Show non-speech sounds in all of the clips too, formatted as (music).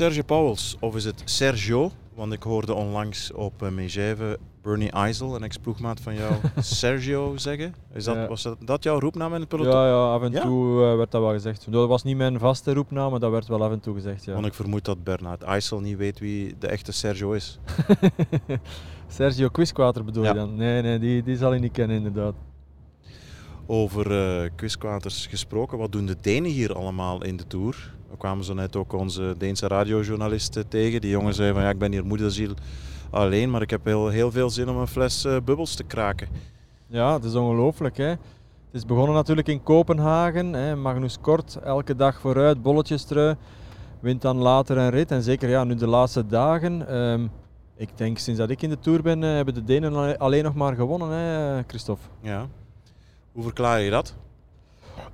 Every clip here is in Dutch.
Sergio Pauwels, of is het Sergio? Want ik hoorde onlangs op uh, Bernie Eisel, een ex-ploegmaat van jou, (laughs) Sergio zeggen. Is dat, Ja. Was dat, dat jouw roepnaam in het peloton? Ja, ja, af en toe eh, werd dat wel gezegd. Dat was niet mijn vaste roepnaam, maar dat werd wel af en toe gezegd. Ja. Want ik vermoed dat Bernard Eisel niet weet wie de echte Sergio is. (laughs) Sergio Quisquater bedoel je dan? Nee, nee die, die zal ik niet kennen inderdaad. Over quizquaters gesproken, wat doen de Denen hier allemaal in de Tour? We kwamen zo net ook onze Deense radiojournalist eh, tegen. Die jongen zei van ja, ik ben hier moederziel alleen, maar ik heb heel, heel veel zin om een fles eh, bubbels te kraken. Ja, het is ongelooflijk. Hè? Het is begonnen natuurlijk in Kopenhagen. Hè? Magnus Kort, elke dag vooruit, bolletjes trui. Wint dan later een rit. En zeker ja, nu de laatste dagen. ehm, ik denk sinds dat ik in de Tour ben, hebben de Denen alle- alleen nog maar gewonnen, hè, Christophe. Ja. Hoe verklaar je dat?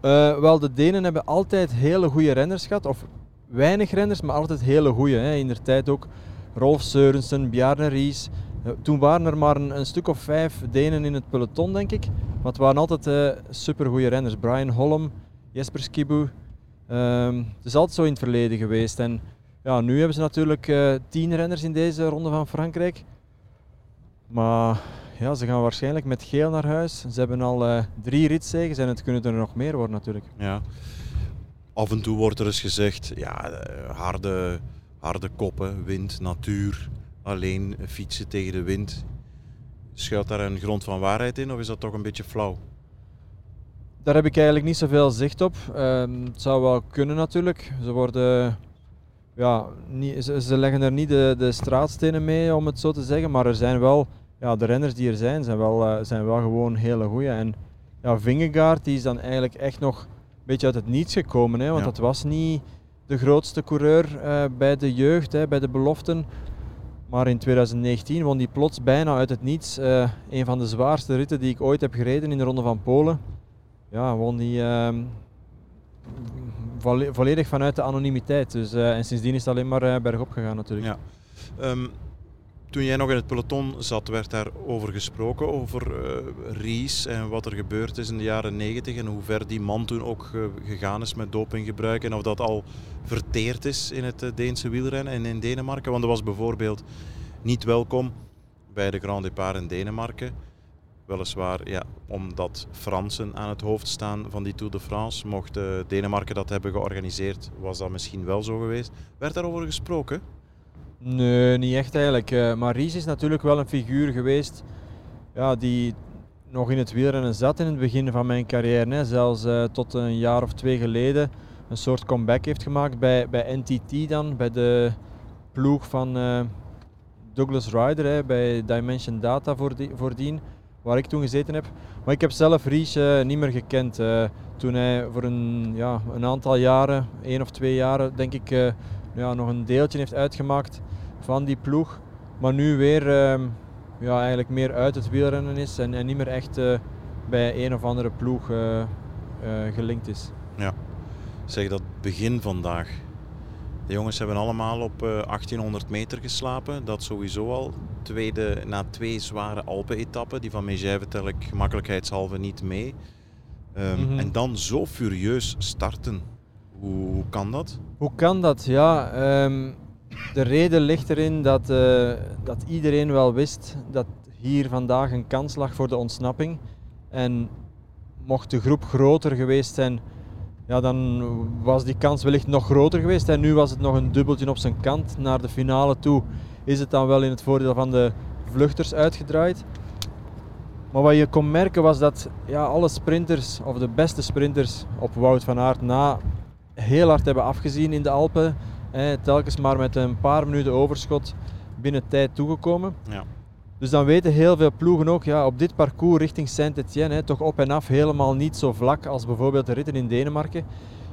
Eh, wel, de Denen hebben altijd hele goede renners gehad. Of weinig renners, maar altijd hele goede. Hè. In de tijd ook Rolf Seurensen, Bjarne Ries. Eh, toen waren er maar een, stuk of vijf Denen in het peloton, denk ik. Maar het waren altijd eh supergoeie renners. Brian Holm, Jesper Skibu. Ehm, het is altijd zo in het verleden geweest. En ja, nu hebben ze natuurlijk tien renners in deze ronde van Frankrijk. Maar ja, ze gaan waarschijnlijk met geel naar huis. Ze hebben al eh, drie ritzegens en het kunnen er nog meer worden natuurlijk. Ja. Af en toe wordt er eens gezegd, ja, eh, harde, harde koppen, wind, natuur, alleen fietsen tegen de wind. Schuilt daar een grond van waarheid in of is dat toch een beetje flauw? Daar heb ik eigenlijk niet zoveel zicht op. Ehm, het zou wel kunnen natuurlijk. Ze worden... Ja, niet, ze, ze leggen er niet de, de straatstenen mee, om het zo te zeggen. Maar er zijn wel... Ja, de renners die er zijn, zijn wel, eh, zijn wel gewoon hele goeie. En ja, Vingegaard die is dan eigenlijk echt nog een beetje uit het niets gekomen. Hè, want Ja. dat was niet de grootste coureur eh, bij de jeugd, hè, bij de beloften. Maar in 2019 won hij plots bijna uit het niets eh, een van de zwaarste ritten die ik ooit heb gereden in de Ronde van Polen. Ja, won hij ehm, volle- volledig vanuit de anonimiteit. Dus, en sindsdien is het alleen maar bergop gegaan natuurlijk. Ja. Ehm, toen jij nog in het peloton zat, werd daar over gesproken, over eh, Ries en wat er gebeurd is in de jaren 90 en hoe ver die man toen ook gegaan is met dopinggebruik en of dat al verteerd is in het eh, Deense wielrennen en in Denemarken. Want er was bijvoorbeeld niet welkom bij de Grand Départ in Denemarken. Weliswaar, ja, omdat Fransen aan het hoofd staan van die Tour de France, mocht eh, Denemarken dat hebben georganiseerd, was dat misschien wel zo geweest. Werd daarover gesproken? Nee, niet echt eigenlijk. Eh, maar Ries is natuurlijk wel een figuur geweest ja, die nog in het wielrennen zat in het begin van mijn carrière. Hè. Zelfs eh, tot een jaar of twee geleden een soort comeback heeft gemaakt bij, bij NTT dan, bij de ploeg van eh, Douglas Ryder, hè, bij Dimension Data voordien, waar ik toen gezeten heb. Maar ik heb zelf Ries niet meer gekend. toen hij voor een, ja, een aantal jaren, één of twee jaren, denk ik, ja, nog een deeltje heeft uitgemaakt van die ploeg. Maar nu weer ehm, ja, eigenlijk meer uit het wielrennen is en, en niet meer echt eh, bij een of andere ploeg eh, eh, gelinkt is. Zeg dat begin vandaag. De jongens hebben allemaal op eh, 1800 meter geslapen. Dat sowieso al. Tweede, na twee zware Alpen-etappen. Die van Megève tel ik gemakkelijkheidshalve niet mee. Ehm, Mhm. En dan zo furieus starten. Hoe, hoe kan dat? Hoe kan dat? Ja, ehm, de reden ligt erin dat, eh, dat iedereen wel wist dat hier vandaag een kans lag voor de ontsnapping. En mocht de groep groter geweest zijn, ja, dan was die kans wellicht nog groter geweest. En nu was het nog een dubbeltje op zijn kant. Naar de finale toe is het dan wel in het voordeel van de vluchters uitgedraaid. Maar wat je kon merken was dat ja, alle sprinters, of de beste sprinters op Wout van Aert na heel hard hebben afgezien in de Alpen. Hè, telkens maar met een paar minuten overschot binnen tijd toegekomen. Ja. Dus dan weten heel veel ploegen ook, ja, op dit parcours richting Saint-Etienne, toch op en af helemaal niet zo vlak als bijvoorbeeld de ritten in Denemarken.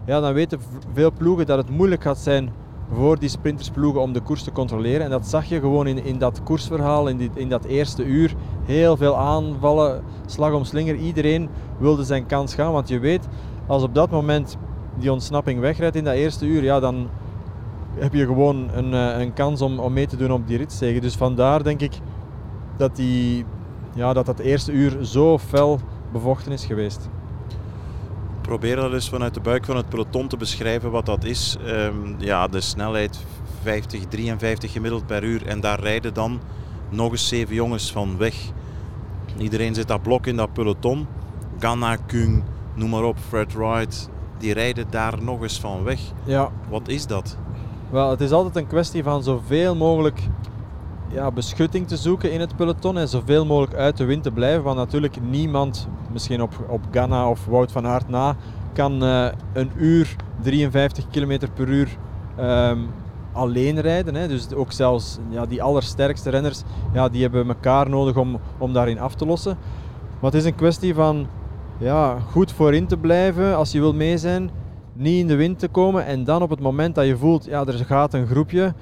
Ja, dan weten veel ploegen dat het moeilijk gaat zijn voor die sprintersploegen om de koers te controleren. En dat zag je gewoon in, in dat koersverhaal, in, die, in dat eerste uur. Heel veel aanvallen, slag om slinger. Iedereen wilde zijn kans gaan, want je weet, als op dat moment die ontsnapping wegrijdt in dat eerste uur, ja, dan heb je gewoon een, eh, een kans om, om mee te doen op die ritzegen. Dus vandaar denk ik dat, die, ja, dat dat eerste uur zo fel bevochten is geweest. Probeer dat eens vanuit de buik van het peloton te beschrijven wat dat is. Ehm, ja, de snelheid 52, 53 gemiddeld per uur. En daar rijden dan nog eens zeven jongens van weg. Iedereen zit dat blok in dat peloton. Ganna, Kung, noem maar op, Fred Wright. Die rijden daar nog eens van weg. Ja. Wat is dat? Wel, het is altijd een kwestie van zoveel mogelijk ja, beschutting te zoeken in het peloton en zoveel mogelijk uit de wind te blijven. Want natuurlijk niemand, misschien op, op Ganna of Wout van Aert na, kan uh, een uur 53 km per uur um, alleen rijden. Hè. Dus ook zelfs ja, die allersterkste renners, ja, die hebben elkaar nodig om, om daarin af te lossen. Maar het is een kwestie van ja, goed voorin te blijven als je wil mee zijn, niet in de wind te komen en dan op het moment dat je voelt, ja, er gaat een groepje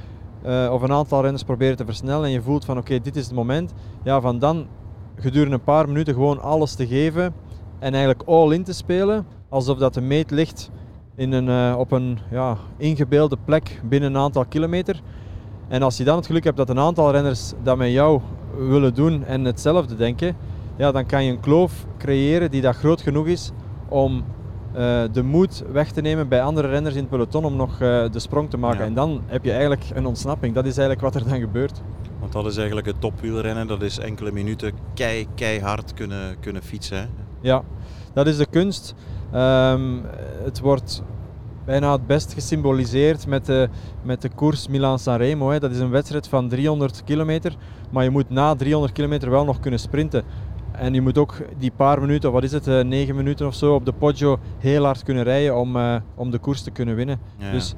uh, of een aantal renners proberen te versnellen en je voelt van oké, dit is het moment, ja, van dan gedurende een paar minuten gewoon alles te geven en eigenlijk all in te spelen, alsof dat de meet ligt in een, uh, op een ja, ingebeelde plek binnen een aantal kilometer. En als je dan het geluk hebt dat een aantal renners dat met jou willen doen en hetzelfde denken, ja, dan kan je een kloof creëren die dat groot genoeg is om de moed weg te nemen bij andere renners in het peloton om nog uh, de sprong te maken. Ja. En dan heb je eigenlijk een ontsnapping. Dat is eigenlijk wat er dan gebeurt. Want dat is eigenlijk het topwielrennen. Dat is enkele minuten kei, keihard kunnen, kunnen fietsen. Hè? Ja, dat is de kunst. Um, het wordt bijna het best gesymboliseerd met de, met de koers Milan-Sanremo. Dat is een wedstrijd van 300 kilometer, maar je moet na 300 kilometer wel nog kunnen sprinten. En je moet ook die paar minuten, wat is het, uh, negen minuten of zo op de Poggio heel hard kunnen rijden om, uh, om de koers te kunnen winnen. Ja. Dus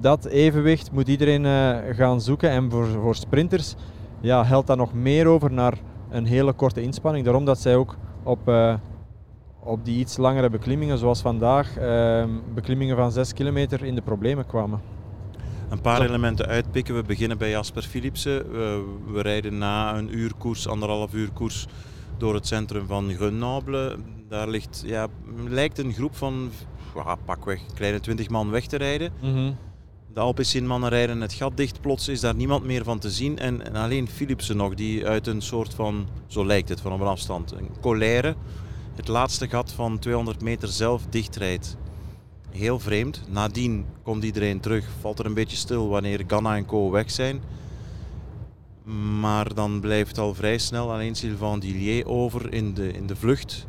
dat evenwicht moet iedereen uh, gaan zoeken. En voor, voor sprinters ja, helpt dat nog meer over naar een hele korte inspanning. Daarom dat zij ook op, op die iets langere beklimmingen, zoals vandaag, ehm, beklimmingen van 6 kilometer in de problemen kwamen. Een paar Zo. elementen uitpikken. We beginnen bij Jasper Philipsen. We, we rijden na een uur koers, anderhalf uur koers, door het centrum van Grenoble. Daar ligt, ja, lijkt een groep van ja, pakweg kleine 20 man weg te rijden. Mm -hmm. De Alpecin mannen rijden het gat dicht. Plots is daar niemand meer van te zien. En, en alleen Philipsen nog, die uit een soort van, zo lijkt het van op een afstand, een colère, het laatste gat van 200 meter zelf dichtrijdt. Heel vreemd. Nadien komt iedereen terug. Valt er een beetje stil wanneer Ganna en Co weg zijn. Maar dan blijft al vrij snel alleen Sylvain Dillier over in de, in de vlucht.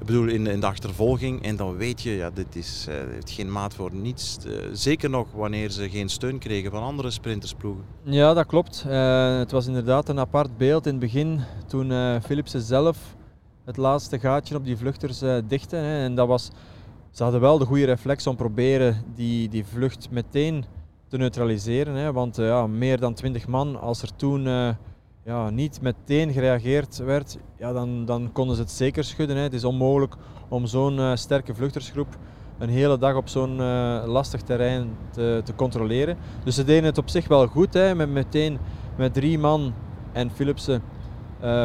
Ik bedoel, in in de achtervolging. En dan weet je, ja, dit is uh, geen maat voor niets. Uh, zeker nog wanneer ze geen steun kregen van andere sprintersploegen. Ja, dat klopt. Uh, het was inderdaad een apart beeld in het begin. Toen Philipsen zelf het laatste gaatje op die vluchters dichtte. Hè, en dat was, ze hadden wel de goede reflex om proberen die, die vlucht meteen te neutraliseren. Hè, want uh, ja, meer dan 20 man, als er toen uh, ja, niet meteen gereageerd werd, ja, dan, dan konden ze het zeker schudden. Hè. Het is onmogelijk om zo'n uh, sterke vluchtersgroep een hele dag op zo'n lastig terrein te, te, controleren. Dus ze deden het op zich wel goed, hè, met meteen met drie man en Philipsen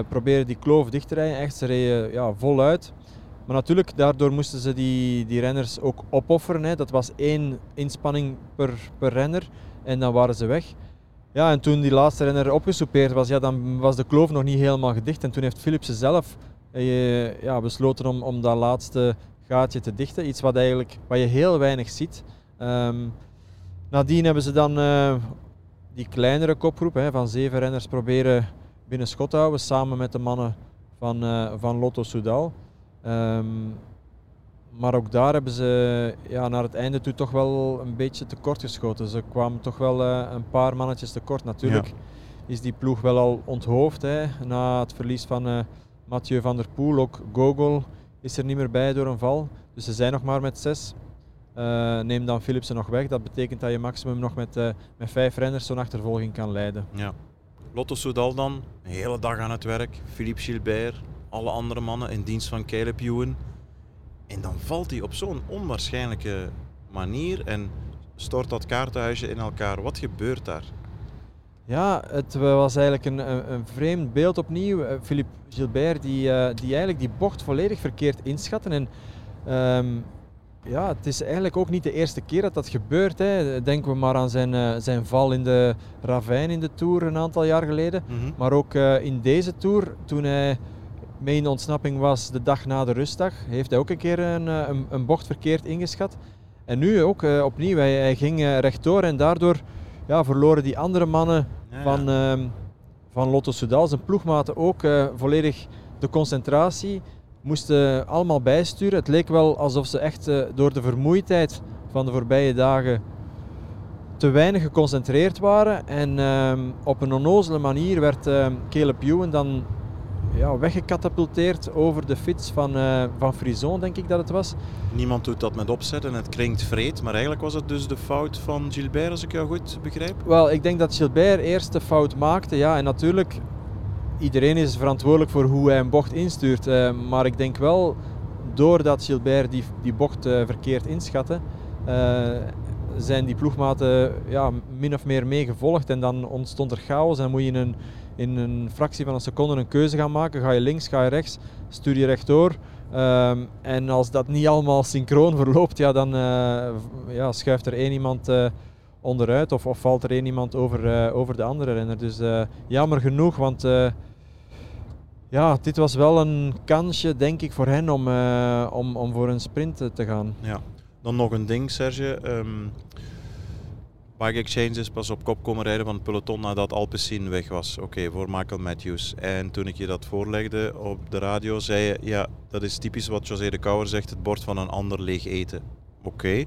proberen die kloof dicht te rijden. Ze reden ja, voluit. Maar natuurlijk, daardoor moesten ze die, die renners ook opofferen. Hè. Dat was één inspanning per, per renner en dan waren ze weg. Ja, en toen die laatste renner opgesoupeerd was, ja, dan was de kloof nog niet helemaal gedicht. En toen heeft Philipsen zelf eh, ja, besloten om, om dat laatste gaatje te dichten. Iets wat, eigenlijk, wat je heel weinig ziet. Um, nadien hebben ze dan uh, die kleinere kopgroep hè, van zeven renners proberen binnen schot te houden. Samen met de mannen van, uh, van Lotto Soudal. Um, maar ook daar hebben ze ja, naar het einde toe toch wel een beetje tekort geschoten. Ze kwamen toch wel uh, een paar mannetjes tekort. Natuurlijk ja. is die ploeg wel al onthoofd hè, na het verlies van uh, Mathieu van der Poel. Ook Gogol is er niet meer bij door een val. Dus ze zijn nog maar met zes. Uh, neem dan Philipsen nog weg. Dat betekent dat je maximum nog met, met vijf renners zo'n achtervolging kan leiden. Ja. Lotto Soudal dan, een hele dag aan het werk. Philippe Gilbert, alle andere mannen in dienst van Caleb Ewan. En dan valt hij op zo'n onwaarschijnlijke manier en stort dat kaartenhuisje in elkaar. Wat gebeurt daar? Ja, het was eigenlijk een, een, een vreemd beeld opnieuw. Philippe Gilbert die, uh, die eigenlijk die bocht volledig verkeerd inschatten. En um, ja, het is eigenlijk ook niet de eerste keer dat dat gebeurt. Hè. Denken we maar aan zijn, uh, zijn val in de ravijn in de Tour een aantal jaar geleden. Mm -hmm. Maar ook uh, in deze Tour, toen hij de ontsnapping was de dag na de rustdag, heeft hij ook een keer een, een, een bocht verkeerd ingeschat. En nu ook uh, opnieuw, hij, hij ging uh, rechtdoor en daardoor ja, verloren die andere mannen Ja, van, ehm, van Lotto Soudal, zijn ploegmaten ook eh, volledig de concentratie. Moesten allemaal bijsturen. Het leek wel alsof ze echt eh, door de vermoeidheid van de voorbije dagen te weinig geconcentreerd waren. En ehm, op een onnozele manier werd ehm Caleb Ewan dan ja, weggecatapulteerd over de fiets van, eh, van Frison, denk ik dat het was. Niemand doet dat met opzet en het klinkt vreed. Maar eigenlijk was het dus de fout van Gilbert, als ik jou goed begrijp. Wel, ik denk dat Gilbert eerst de fout maakte. Ja, en natuurlijk, iedereen is verantwoordelijk voor hoe hij een bocht instuurt. eh, maar ik denk wel, doordat Gilbert die, die bocht eh, verkeerd inschatte, zijn die ploegmaten ja, min of meer meegevolgd. En dan ontstond er chaos en moet je een, in een fractie van een seconde een keuze gaan maken. Ga je links, ga je rechts, stuur je rechtdoor. Ehm, en als dat niet allemaal synchroon verloopt, ja, dan eh, ja, schuift er één iemand eh, onderuit of, of valt er één iemand over, eh, over de andere renner. Dus jammer genoeg, want ja, dit was wel een kansje, denk ik, voor hen om, om, om voor een sprint te gaan. Ja. Dan nog een ding, Serge. Ehm Bike Exchange is pas op kop komen rijden van het peloton nadat Alpecin weg was. Oké, voor Michael Matthews. En toen ik je dat voorlegde op de radio, zei je, ja, dat is typisch wat José de Kouwer zegt, het bord van een ander leeg eten. Oké,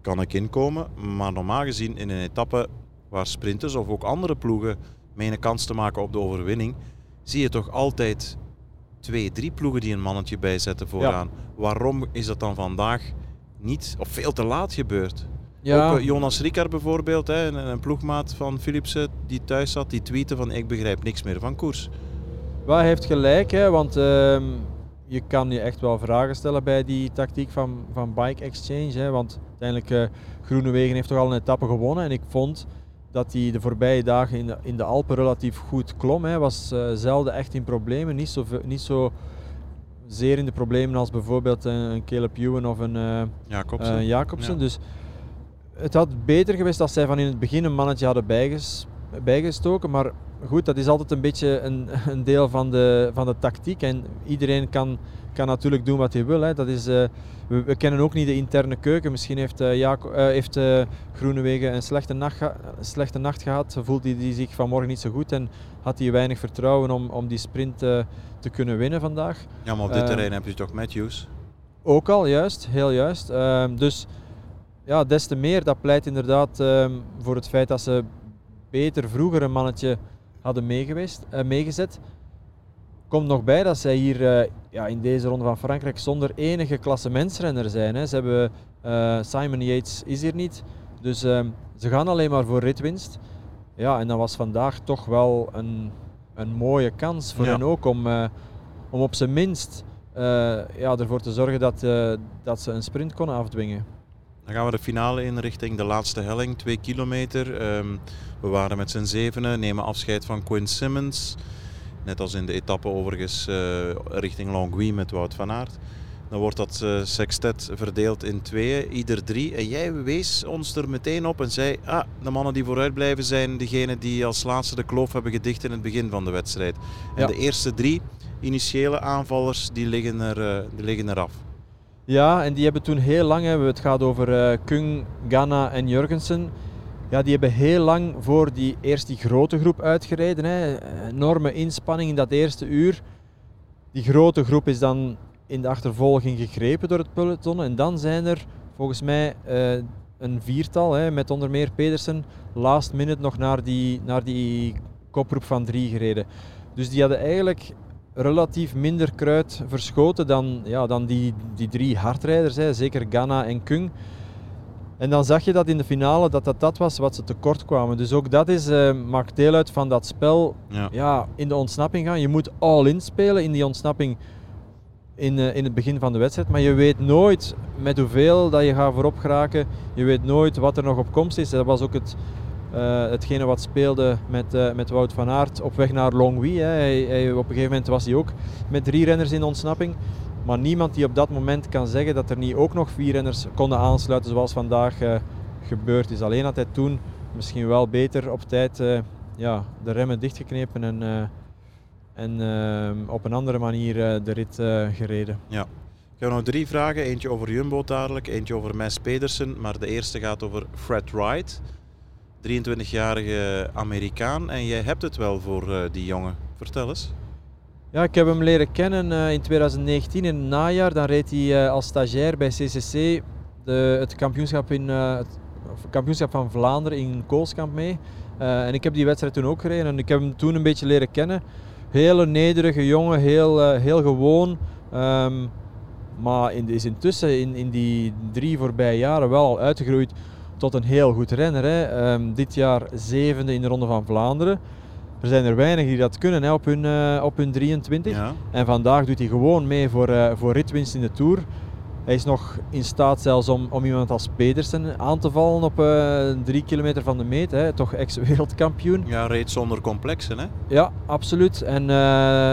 kan ik inkomen. Maar normaal gezien in een etappe waar sprinters of ook andere ploegen mee een kans te maken op de overwinning, zie je toch altijd twee, drie ploegen die een mannetje bijzetten vooraan. Waarom is dat dan vandaag niet of veel te laat gebeurd? Ook eh, Jonas Ricard bijvoorbeeld, hè, een, een ploegmaat van Philipsen die thuis zat, die tweette van ik begrijp niks meer van koers. Wel, hij heeft gelijk, hè, want ehm, je kan je echt wel vragen stellen bij die tactiek van, van Bike Exchange. Hè, want uiteindelijk, eh Groenewegen heeft toch al een etappe gewonnen. En ik vond dat hij de voorbije dagen in de, in de Alpen relatief goed klom. Hij was eh, zelden echt in problemen, niet zo, niet zo zeer in de problemen als bijvoorbeeld een, een Caleb Ewan of een, eh, Jacobsen. Jacobsen. Ja. Dus het had beter geweest als zij van in het begin een mannetje hadden bijges, bijgestoken. Maar goed, dat is altijd een beetje een, (laughs) een deel van de, van de tactiek. En iedereen kan, kan natuurlijk doen wat hij wil. Hè. Dat is, eh, we, we kennen ook niet de interne keuken. Misschien heeft, Jaco- eh, heeft Groenewegen een slechte, nacht slechte nacht gehad. Voelt hij die zich vanmorgen niet zo goed en had hij weinig vertrouwen om, om die sprint te kunnen winnen vandaag. ja, maar op dit eh, terrein heb je toch Matthews. Ook al, juist, heel juist. Ehm, dus ja, des te meer, dat pleit inderdaad ehm, voor het feit dat ze beter vroeger een mannetje hadden meegeweest, eh, meegezet. Komt nog bij dat zij hier eh, ja, in deze ronde van Frankrijk zonder enige klassementsrenner zijn. Hè. Ze hebben, eh, Simon Yates is hier niet, dus ehm, ze gaan alleen maar voor ritwinst. Ja, en dat was vandaag toch wel een, een mooie kans voor Ja. hen ook om, om op zijn minst ja, ervoor te zorgen dat, dat ze een sprint konden afdwingen. Dan gaan we de finale in richting de laatste helling, 2 kilometer. Ehm, we waren met z'n zevenen, nemen afscheid van Quinn Simmons. Net als in de etappe overigens eh, richting Longwy met Wout van Aert. Dan wordt dat eh, sextet verdeeld in tweeën, ieder drie. En jij wees ons er meteen op en zei, ah, de mannen die vooruit blijven zijn degenen die als laatste de kloof hebben gedicht in het begin van de wedstrijd. En Ja. de eerste drie initiële aanvallers, die liggen, er, eh, die liggen eraf. Ja, en die hebben toen heel lang, hè, het gaat over eh, Kung, Ganna en Jurgensen. Ja, die hebben heel lang voor die eerst die grote groep uitgereden. Hè. Enorme inspanning in dat eerste uur. Die grote groep is dan in de achtervolging gegrepen door het peloton. En dan zijn er volgens mij eh, een viertal, hè, met onder meer Pedersen, last minute nog naar die, naar die kopgroep van drie gereden. Dus die hadden eigenlijk relatief minder kruid verschoten dan, ja, dan die, die drie hardrijders, hè, zeker Ganna en Kung. En dan zag je dat in de finale dat dat, dat was wat ze tekort kwamen. Dus ook dat is, eh, maakt deel uit van dat spel Ja. ja, in de ontsnapping gaan. Je moet all-in spelen in die ontsnapping in, eh, in het begin van de wedstrijd. Maar je weet nooit met hoeveel dat je gaat voorop geraken. Je weet nooit wat er nog op komst is. Dat was ook het, eh, hetgene wat speelde met, eh, met Wout van Aert op weg naar Longwy. Hij, hij- op een gegeven moment was hij ook met drie renners in ontsnapping. Maar niemand die op dat moment kan zeggen dat er niet ook nog vier renners konden aansluiten zoals vandaag eh, gebeurd is. Alleen had hij toen misschien wel beter op tijd ja, de remmen dichtgeknepen en, en op een andere manier de rit gereden. Ik heb nog drie vragen. Eentje over Jumbo dadelijk, eentje over Mes Pedersen. Maar de eerste gaat over Fred Wright. 23-jarige Amerikaan en jij hebt het wel voor uh, die jongen. Vertel eens. Ja, ik heb hem leren kennen uh, in 2019 in het najaar. Dan reed hij uh, als stagiair bij CCC de, het, kampioenschap in, het kampioenschap van Vlaanderen in Koolskamp mee. en ik heb die wedstrijd toen ook gereden en ik heb hem toen een beetje leren kennen. Hele nederige jongen, heel, heel gewoon. Um, maar in, is intussen in, in die drie voorbije jaren wel al uitgegroeid tot een heel goed renner. Hè. Ehm, dit jaar zevende in de Ronde van Vlaanderen. Er zijn er weinig die dat kunnen hè, op, hun, uh, op hun 23. Ja. En vandaag doet hij gewoon mee voor, uh, voor ritwinst in de Tour. Hij is nog in staat zelfs om, om iemand als Pedersen aan te vallen op uh, drie kilometer van de meet. Hè. Toch ex-wereldkampioen. Ja, reed zonder complexen hè? Ja, absoluut. En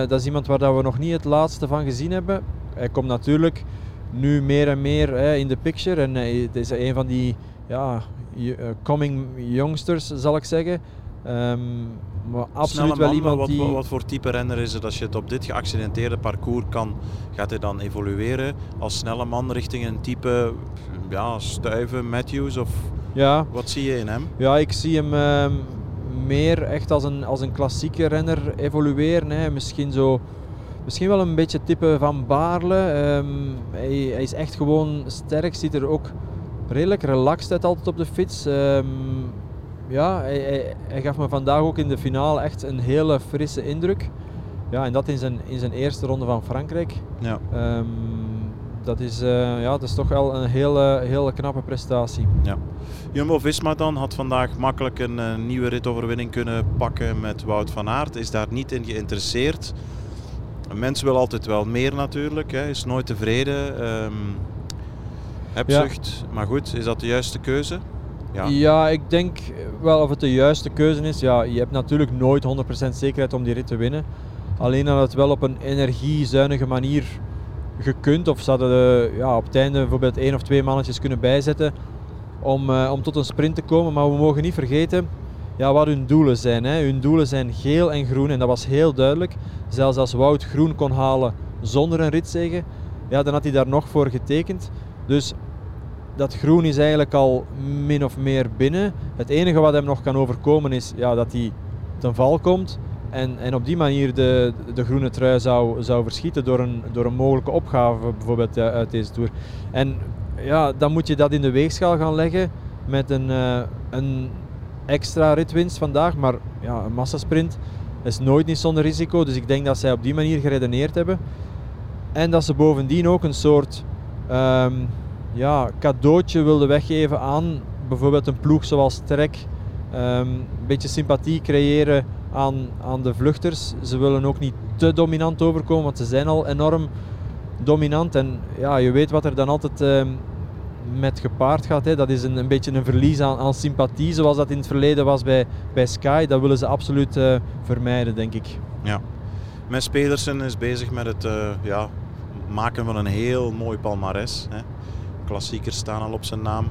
dat is iemand waar dat we nog niet het laatste van gezien hebben. Hij komt natuurlijk nu meer en meer hè, in de picture. En het is een van die ja, coming youngsters, zal ik zeggen. Um, maar absoluut wel iemand wat, die... Wat voor type renner is het als je het op dit geaccidenteerde parcours kan? Gaat hij dan evolueren als snelle man richting een type ja, Stuiven, Matthews of ja. wat zie je in hem? Ja, ik zie hem uh, meer echt als een, als een klassieke renner evolueren. Hè. Misschien zo... Misschien wel een beetje type van Baarle. Um, hij, hij, is echt gewoon sterk, ziet er ook redelijk relaxed uit altijd op de fiets. Um, ja, hij, hij, gaf me vandaag ook in de finale echt een hele frisse indruk. Ja, en dat in zijn, in zijn eerste ronde van Frankrijk. Ja. Um, dat, is, uh, ja, dat is toch wel een hele, hele knappe prestatie. Ja. Jumbo-Visma dan had vandaag makkelijk een uh, nieuwe ritoverwinning kunnen pakken met Wout van Aert. Is daar niet in geïnteresseerd. Een mens wil altijd wel meer natuurlijk, hè. is nooit tevreden. Um, hebzucht, maar goed, is dat de juiste keuze? Ja. ja, ik denk wel of het de juiste keuze is. Ja, je hebt natuurlijk nooit 100% zekerheid om die rit te winnen. Alleen dat het wel op een energiezuinige manier gekund. Of ze hadden uh, ja, op het einde bijvoorbeeld één of twee mannetjes kunnen bijzetten om, uh, om tot een sprint te komen. Maar we mogen niet vergeten ja, wat hun doelen zijn. Hè. Hun doelen zijn geel en groen en dat was heel duidelijk. Zelfs als Wout groen kon halen zonder een ritzege, ja, dan had hij daar nog voor getekend. Dus dat groen is eigenlijk al min of meer binnen. Het enige wat hem nog kan overkomen is ja, dat hij ten val komt. En, en op die manier de, de groene trui zou, zou verschieten door een, door een mogelijke opgave bijvoorbeeld eh, uit deze Tour. En ja, dan moet je dat in de weegschaal gaan leggen met een, uh, een extra ritwinst vandaag. Maar ja, een massasprint is nooit niet zonder risico. Dus ik denk dat zij op die manier geredeneerd hebben. En dat ze bovendien ook een soort um, ja, cadeautje wilde weggeven aan bijvoorbeeld een ploeg zoals Trek. Um, een beetje sympathie creëren aan, aan de vluchters. Ze willen ook niet te dominant overkomen, want ze zijn al enorm dominant. En ja, je weet wat er dan altijd um, met gepaard gaat. Hè. Dat is een, een beetje een verlies aan, aan sympathie, zoals dat in het verleden was bij, bij Sky. Dat willen ze absoluut uh, vermijden, denk ik. Ja. Mes Pedersen is bezig met het uh, ja, maken van een heel mooi palmares. Hè klassiekers staan al op zijn naam.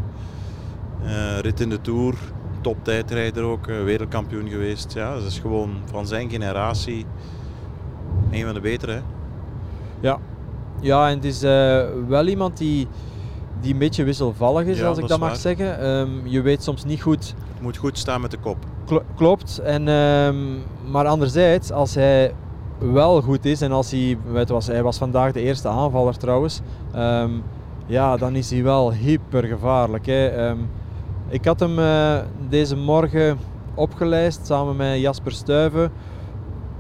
Uh, rit in de Tour, top tijdrijder ook, uh, wereldkampioen geweest. Ja, dat is gewoon van zijn generatie een van de betere. Hè? Ja. ja, en het is uh, wel iemand die, die een beetje wisselvallig is, ja, als ik dat, mag zeggen. Um, je weet soms niet goed... Het moet goed staan met de kop. klopt. En, um, maar anderzijds, als hij wel goed is en als hij... Weet was, hij was vandaag de eerste aanvaller trouwens. Um, ja, dan is hij wel hyper gevaarlijk. Hè. Um, ik had hem uh, deze morgen opgelijst samen met Jasper Stuyven.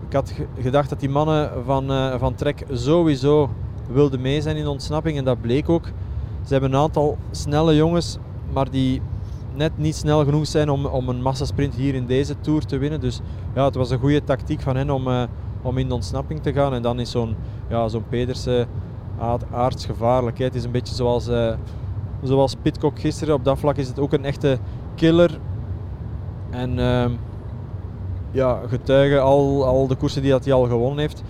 Ik had gedacht dat die mannen van, uh, van Trek sowieso wilden mee zijn in ontsnapping en dat bleek ook. Ze hebben een aantal snelle jongens, maar die net niet snel genoeg zijn om, om een massasprint hier in deze Tour te winnen. Dus ja, het was een goede tactiek van hen om, uh, om in de ontsnapping te gaan. En dan is zo'n ja, zo'n Pedersen aardsgevaarlijk. Het is een beetje zoals, uh, zoals Pitcock gisteren. Op dat vlak is het ook een echte killer. En uh, ja, getuigen al, al de koersen die dat hij al gewonnen heeft.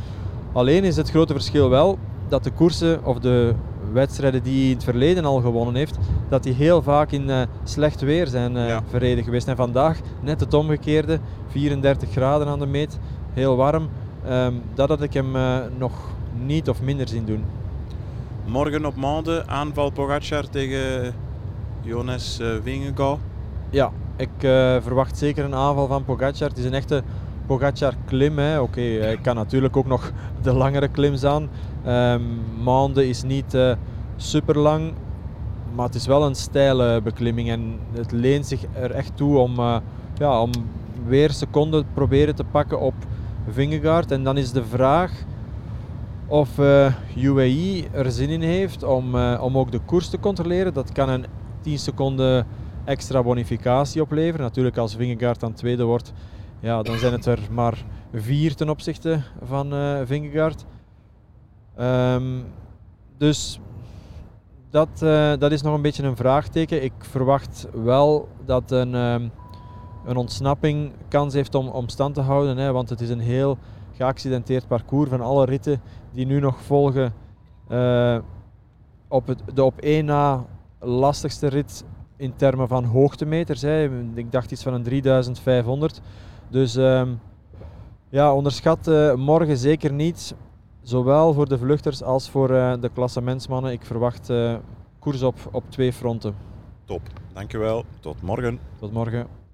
Alleen is het grote verschil wel dat de koersen of de wedstrijden die hij in het verleden al gewonnen heeft, dat die heel vaak in uh, slecht weer zijn uh, verreden geweest. En vandaag net het omgekeerde, 34 graden aan de meet, heel warm. Um, dat had ik hem uh, nog niet of minder zien doen. Morgen op maanden aanval Pogacar tegen Jonas uh, Ja, ik uh, verwacht zeker een aanval van Pogacar. Het is een echte Pogacar-klim. Oké, okay, hij kan natuurlijk ook nog (laughs) de langere klims aan. Um, Maande is niet uh, super lang, maar het is wel een steile beklimming. En het leent zich er echt toe om, uh, ja, om weer seconden proberen te pakken op Vingegaard. En dan is de vraag of uh, UAE er zin in heeft om, uh, om ook de koers te controleren. Dat kan een 10 seconden extra bonificatie opleveren. Natuurlijk als Vingegaard dan tweede wordt, ja, dan zijn het er maar vier ten opzichte van uh, Vingegaard. Um, dus dat, dat is nog een beetje een vraagteken. Ik verwacht wel dat een, um, een ontsnapping kans heeft om, om stand te houden. Hè, want het is een heel geaccidenteerd parcours van alle ritten die nu nog volgen. Uh, op het, de op één na lastigste rit in termen van hoogtemeters. Hè. Ik dacht iets van een 3500. Dus um, ja, onderschat uh, morgen zeker niet. Zowel voor de vluchters als voor uh, de klassementsmannen. Ik verwacht koers op, op twee fronten. Top, dankjewel. Tot morgen. Tot morgen.